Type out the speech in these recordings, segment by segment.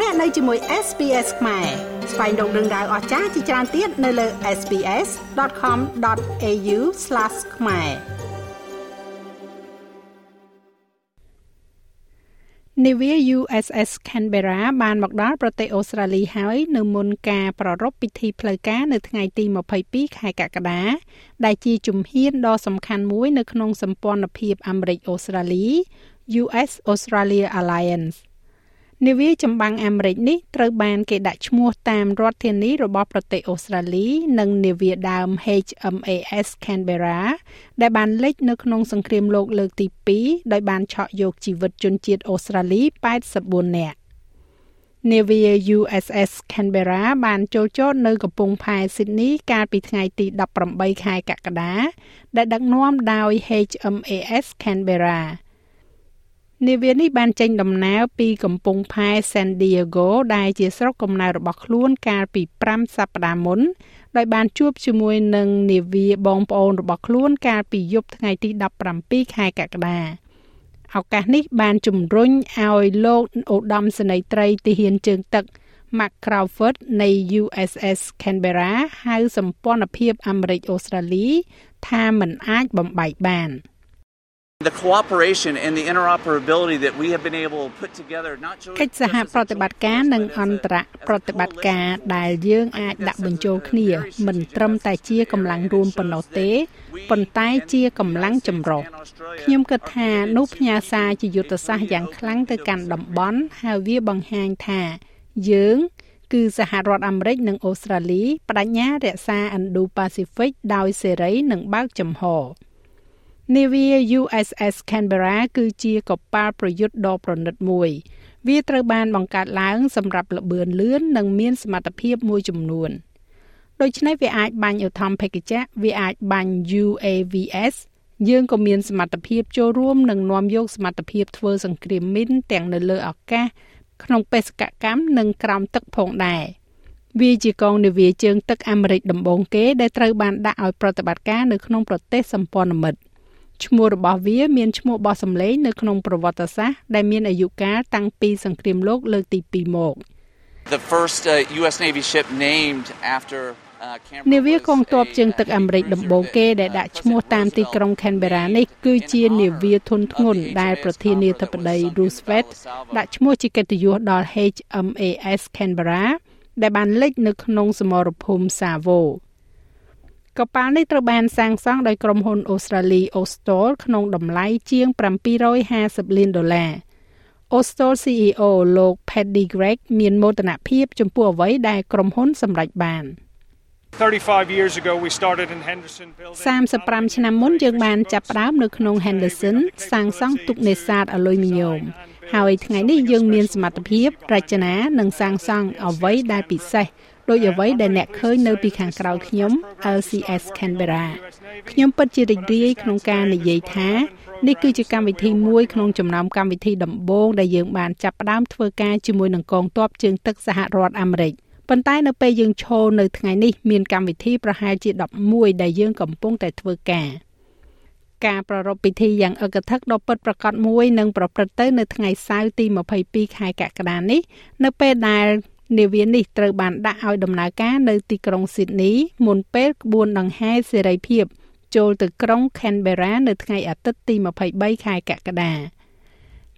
លោកអ្នកនៅជាមួយ SPS ខ្មែរស្វែងរកដឹងដៅអស្ចារ្យជាច្រើនទៀតនៅលើ SPS.com.au/ ខ្មែរនាវា USS Canberra បានមកដល់ប្រទេសអូស្ត្រាលីហើយនៅមុនការប្រារព្ធពិធីផ្លូវការនៅថ្ងៃទី22ខែកក្កដាដែលជាជំហានដ៏សំខាន់មួយនៅក្នុងសម្ព័ន្ធភាពអាមេរិកអូស្ត្រាលី US Australia Alliance នាវាចម្បាំងអាមេរិកនេះត្រូវបានគេដាក់ឈ្មោះតាមរដ្ឋធានីរបស់ប្រទេសអូស្ត្រាលី និងនាវាដើម HMAS Canberra ដែលបានលេចនៅក្នុងសង្គ្រាមលោកលើកទី2ដោយបានឆក់យកជីវិតជនជាតិអូស្ត្រាលី84នាក់នាវា USS Canberra បានចូលចតនៅកំពង់ផែ Sydney កាលពីថ្ងៃទី18ខែកក្កដាដែលដឹកនាំដោយ HMAS Canberra នាវានេះបានចេញដំណើរពីកំពង់ផែ San Diego ដែលជាស្រុកកំណើតរបស់ខ្លួនកាលពី5សប្តាហ៍មុនដោយបានជួបជាមួយនឹងនាវាបងប្អូនរបស់ខ្លួនកាលពីយប់ថ្ងៃទី17ខែកក្កដាឱកាសនេះបានជំរុញឲ្យលោកឧត្តមសេនីយ៍ត្រីទាហានជើងទឹក Mark Crawford នៃ USS Canberra ហៅសម្ព័ន្ធភាពអាមេរិកអូស្ត្រាលីថាមិនអាចបំបែកបាន។ The cooperation and the interoperability that we have been able to put together not just កិច្ចសហប្រតិបត្តិការនិងអន្តរប្រតិបត្តិការដែលយើងអាចដាក់បញ្ចូលគ្នា មិនត្រឹមតែជាកម្លាំងរួមប៉ុណ្ណោះទេប៉ុន្តែជាកម្លាំងចម្រុះខ្ញុំគិតថានោះផ្ញើសារជាយុទ្ធសាស្ត្រយ៉ាងខ្លាំងទៅកាន់តំបន់ហើយវាបង្ហាញថាយើងគឺសហរដ្ឋអាមេរិកនិងអូស្ត្រាលីបដិញ្ញារក្សា Indo-Pacific ដោយសេរីនិងបើកចំហរ នាវា USS Canberra គឺជាកប៉ាល់ប្រយុទ្ធដ៏ប្រណិតមួយ វាត្រូវបានបង្កើតឡើងសម្រាប់លបឿនលឿននិងមានសមត្ថភាពមួយចំនួនដូច្នេះវាអាចបាញ់ឧទ្ធម្ភាគចក្រវាអាចបាញ់ UAVs យើងក៏មានសមត្ថភាពចូលរួមនិងនាំយកសមត្ថភាពធ្វើសង្គ្រាមមីនទាំងនៅលើអាកាសក្នុងបេសកកម្មនិងក្រោមទឹកផងដែរវាជាកងនាវាជើងទឹកអាមេរិកដំបូងគេដែលត្រូវបានដាក់ឲ្យប្រតិបត្តិការនៅក្នុងប្រទេសសម្ព័ន្ធមិត្ត ឈ្មោះរបស់វាមានឈ្មោះបោះសម្លេងនៅក្នុងប្រវត្តិសាស្ត្រដែលមានអាយុកាលតាំងពីសង្គ្រាមលោកលើកទី2មក The first uh, US Navy ship named after នាវាកងទ័ពជើងទឹកអាមេរិកដំបូងគេដែលដាក់ឈ្មោះតាមទីក្រុង Canberra នេះគឺជានាវាធុនធ្ងន់ដែលប្រធានាធិបតី Roosevelt ដាក់ឈ្មោះជាកិត្តិយសដល់ HMAS Canberra ដែលបានលេចនៅក្នុងសមរភូមិ Savo កប៉ាល់នេះត្រូវបានសាងសង់ដោយក្រុមហ៊ុនអូស្ត្រាលី Austal ក្នុងតម្លៃជាង750លានដុល្លារ Austal CEO លោក Paddy Gregg មានមោទនភាពចំពោះអ្វីដែលក្រុមហ៊ុនសម្រេចបាន35 years ago we started in Henderson building 35ឆ្នាំមុនយើងបានចាប់ផ្ដើមនៅក្នុង Henderson សាងសង់ទូកនេសាទអាលុយមីញ៉ូមហើយថ្ងៃនេះយើងមានសមត្ថភាពរចនានិងសាងសង់អ្វីដែលពិសេស ដោយអ្វីដែលអ្នកឃើញនៅពីខាងក្រៅខ្ញុំ LCS Canberra ខ្ញុំពិតជារីករាយក្នុងការនិយាយថានេះគឺជាកម្មវិធីមួយក្នុងចំណោមកម្មវិធីដំបូងដែលយើងបានចាប់ផ្ដើមធ្វើការជាមួយនឹងកងទ័ពជើងទឹកសហរដ្ឋអាមេរិកប៉ុន្តែនៅពេលយើងឈរនៅថ្ងៃនេះមានកម្មវិធីប្រហែលជា11ដែលយើងកំពុងតែធ្វើការការប្រារព្ធពិធីយ៉ាងអឹកធឹកដ៏ពិតប្រាកដមួយនឹងប្រព្រឹត្តទៅនៅថ្ងៃសៅរ៍ទី22ខែកក្កដានេះ នៅពេលដែល នាវានេះត្រូវបានដាក់ឲ្យដំណើរការនៅទីក្រុងស៊ីដនីមុនពេលក្បួនដង្ហែសេរីភាពចូលទៅក្រុង Canberra នៅថ្ងៃអាទិត្យទី23ខែកក្កដា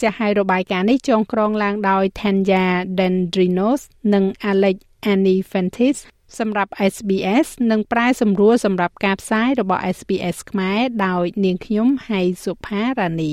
ចាស់ហើយរបាយការណ៍នេះចងក្រងឡើងដោយ Tanya Dendrinos និង Alex Anifantis សម្រាប់ SBS និងប្រែសម្រួលសម្រាប់ការផ្សាយរបស់ SBS ខ្មែរដោយ នាងខ្ញុំហៃសុផារ៉ានី